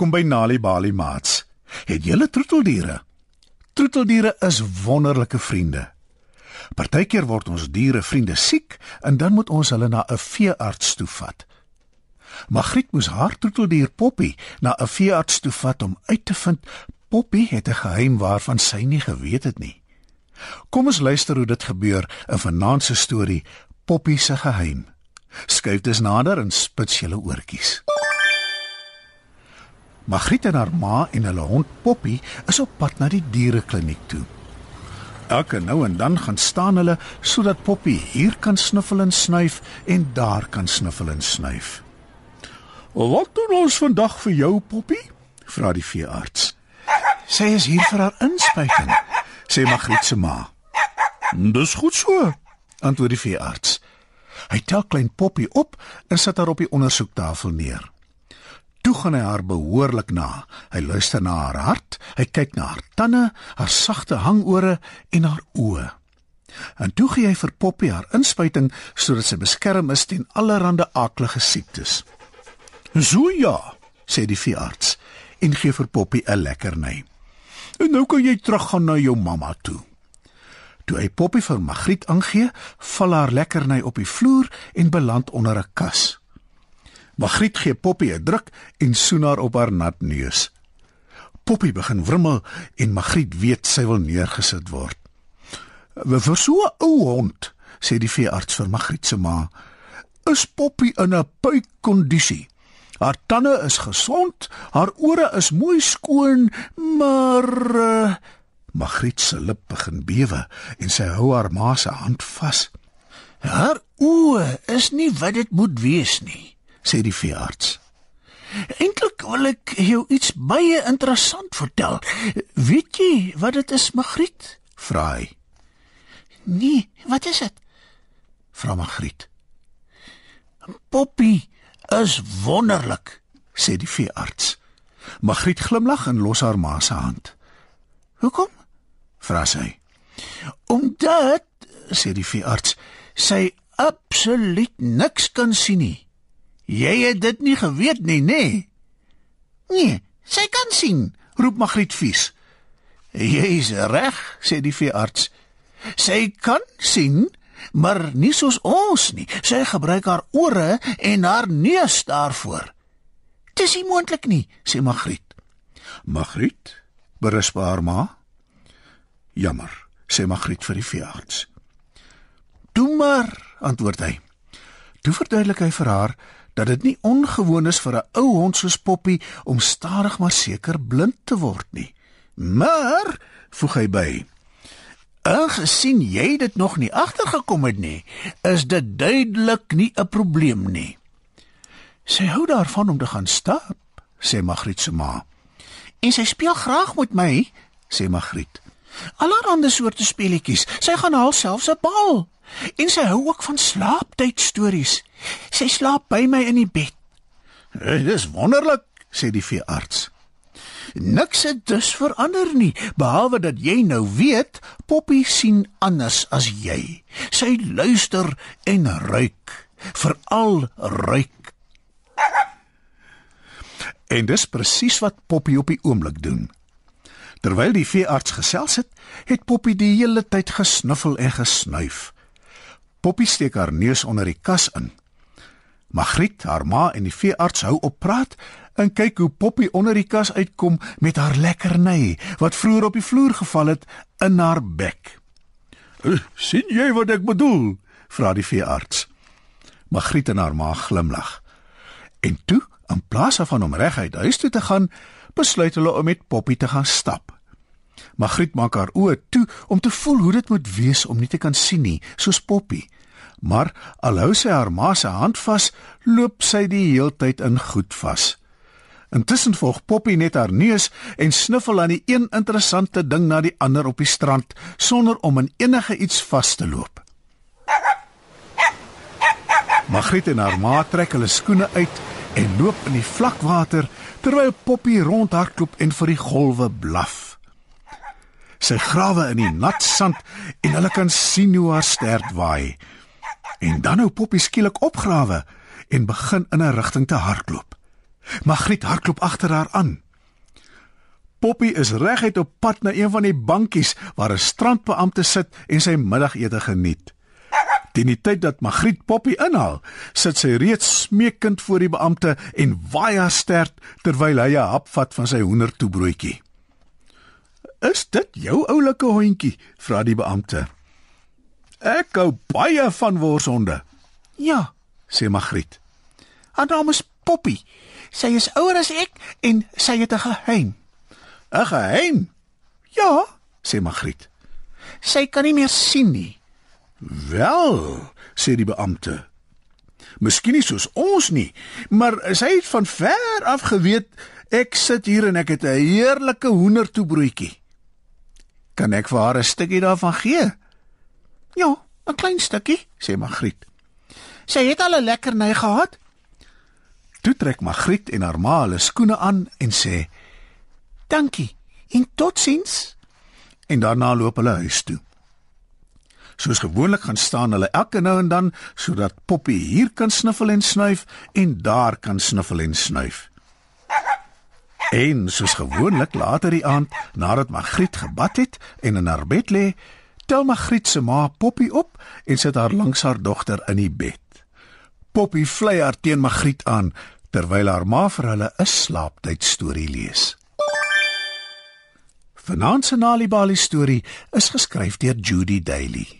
Welkom by Nali Bali Mats. Het julle troeteldiere? Troeteldiere is wonderlike vriende. Partykeer word ons diere vriende siek en dan moet ons hulle na 'n veearts toe vat. Magriet moes haar troeteldier Poppy na 'n veearts toe vat om uit te vind Poppy het 'n geheim waarvan sy nie geweet het nie. Kom ons luister hoe dit gebeur in vanaand se storie Poppy se geheim. Skuif dus nader en spits julle oortjies. Magriet en haar ma en hulle hond Poppy is op pad na die dierekliniek toe. Elke nou en dan gaan staan hulle sodat Poppy hier kan snuffel en snuif en daar kan snuffel en snuif. "Wat doen ons vandag vir jou, Poppy?" vra die veearts. "Sy is hier vir haar inspuiting," sê Magriet se ma. "Dis goed so," antwoord die veearts. Hy tel klein Poppy op en sit haar op die ondersoektafel neer. Toe gaan hy haar behoorlik na. Hy luister na haar hart, hy kyk na haar tande, haar sagte hangore en haar oë. En toe gee hy vir Poppy haar inspuiting sodat sy beskerm is teen allerlei aaklige siektes. "So ja," sê die veearts en gee vir Poppy 'n lekkerny. "En nou kan jy teruggaan na jou mamma toe." Toe hy Poppy vir Magriet aangee, val haar lekkerny op die vloer en beland onder 'n kas. Magriet gee Poppy 'n druk en soen haar op haar nat neus. Poppy begin wrimmel en Magriet weet sy wil neergesit word. "Vir so 'n ou hond," sê die veearts vir Magriet se ma, "is Poppy in 'n puikkondisie. Haar tande is gesond, haar ore is mooi skoon, maar uh, Magriet se lip begin bewe en sy hou haar ma se hand vas. Haar oë is nie wat dit moet wees nie sê die veearts. Eintlik wil ek jou iets baie interessant vertel. Weet jy wat dit is, Magriet? vra hy. Nee, wat is dit? vra Magriet. Poppy is wonderlik, sê die veearts. Magriet glimlag en los haar ma se hand. Hoekom? vra sy. Omdat, sê die veearts, sy absoluut niks kan sien nie. Jy het dit nie geweet nie, nê? Nee. nee, sy kan sien, roep Magriet vies. Jy's reg, sê die veearts. Sy kan sien, maar nie soos ons nie. Sy gebruik haar ore en haar neus daarvoor. Dis nie moontlik nie, sê Magriet. Magriet, berus haar ma. Jammer, sê Magriet vir die veearts. "Toe maar," antwoord hy. Toe verduidelik hy vir haar dat dit nie ongewoon is vir 'n ou hond soos Poppy om stadig maar seker blind te word nie. Maar, voeg hy by, aangesien jy dit nog nie agtergekom het nie, is dit duidelik nie 'n probleem nie. Sy hou daarvan om te gaan stap, sê Magriet se ma. En sy speel graag met my, sê Magriet. Allerhande soorte speletjies. Sy gaan haarself 'n bal. En sy hou ook van slaaptyd stories. Sy slaap by my in die bed. Dit is wonderlik, sê die veearts. Niks het dus verander nie, behalwe dat jy nou weet Poppy sien anders as jy. Sy luister en ruik, veral ruik. En dis presies wat Poppy op die oomblik doen. Terwyl die veearts gesels het, het Poppy die hele tyd gesnuffel en gesnuif. Poppy steek haar neus onder die kas in. Magriet, haar ma en die veearts hou op praat en kyk hoe Poppy onder die kas uitkom met haar lekkerny wat vroeër op die vloer geval het in haar bek. Uh, "Sien jy wat ek bedoel?" vra die veearts. Magriet en haar ma glimlag. En toe, in plaas van om reguit huis toe te gaan, besluit hulle om met Poppy te gaan stap. Magriet maak haar oë toe om te voel hoe dit moet wees om nie te kan sien nie, soos Poppy. Maar alhou sy haar ma se hand vas, loop sy die heeltyd in goed vas. Intussen volg Poppy net haar neus en sniffel aan die een interessante ding na die ander op die strand sonder om in enige iets vas te loop. Magriet en haar ma trek hulle skoene uit en loop in die vlakwater terwyl Poppy rondhardloop en vir die golwe blaf sy grawe in die nat sand en hulle kan sien hoe haar stert waai. En dan hou Poppy skielik opgrawe en begin in 'n rigting te hardloop. Magriet hardloop agter haar aan. Poppy is reguit op pad na een van die bankies waar 'n strandbeampte sit en sy middagete geniet. Teen die tyd dat Magriet Poppy inhaal, sit sy reeds smeekend voor die beampte en waai haar stert terwyl hy 'n hap vat van sy hoendertoebroodjie. "Is dit jou oulike hondjie?" vra die beampte. "Ek hou baie van worshonde." "Ja," sê Magriet. "Haar naam is Poppy. Sy is ouer as ek en sy het 'n geheim." 'n Geheim? "Ja," sê Magriet. "Sy kan nie meer sien nie." "Wel," sê die beampte. "Miskien nie soos ons nie, maar sy het van ver af geweet ek sit hier en ek het 'n heerlike hoendertoebroodjie." "Kan ek vir haar 'n stukkie daarvan gee?" "Ja, 'n klein stukkie," sê Magriet. "Sy het al 'n lekker ny gehad." Toe trek Magriet en haar ma hulle skoene aan en sê: "Dankie en totsiens." En daarna loop hulle huis toe. Soos gewoonlik gaan staan hulle elke nou en dan sodat Poppy hier kan sniffel en snuif en daar kan sniffel en snuif. En soos gewoonlik later die aand, nadat Magriet gebad het en in haar bed lê, tel Magriet se ma Poppy op en sit haar langs haar dogter in die bed. Poppy vlei haar teen Magriet aan terwyl haar ma vir hulle 'n slaaptyd storie lees. Vanaand se Nalibali storie is geskryf deur Judy Daly.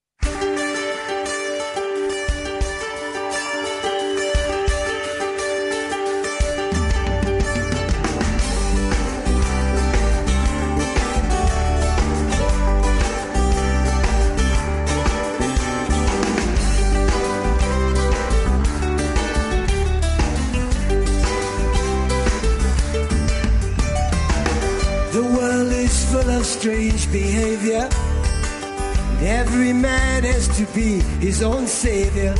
Behavior. Every man has to be his own savior.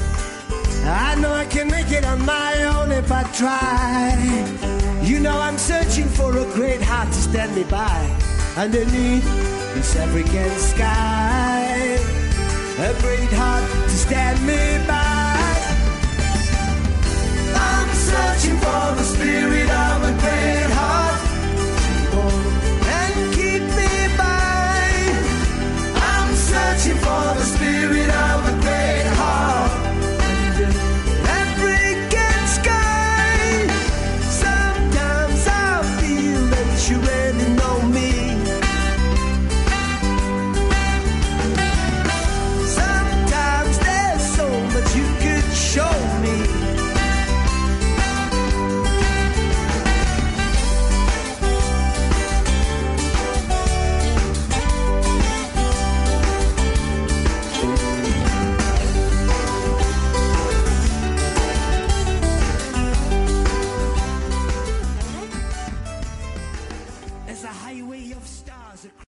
I know I can make it on my own if I try. You know I'm searching for a great heart to stand me by underneath this African sky. A great heart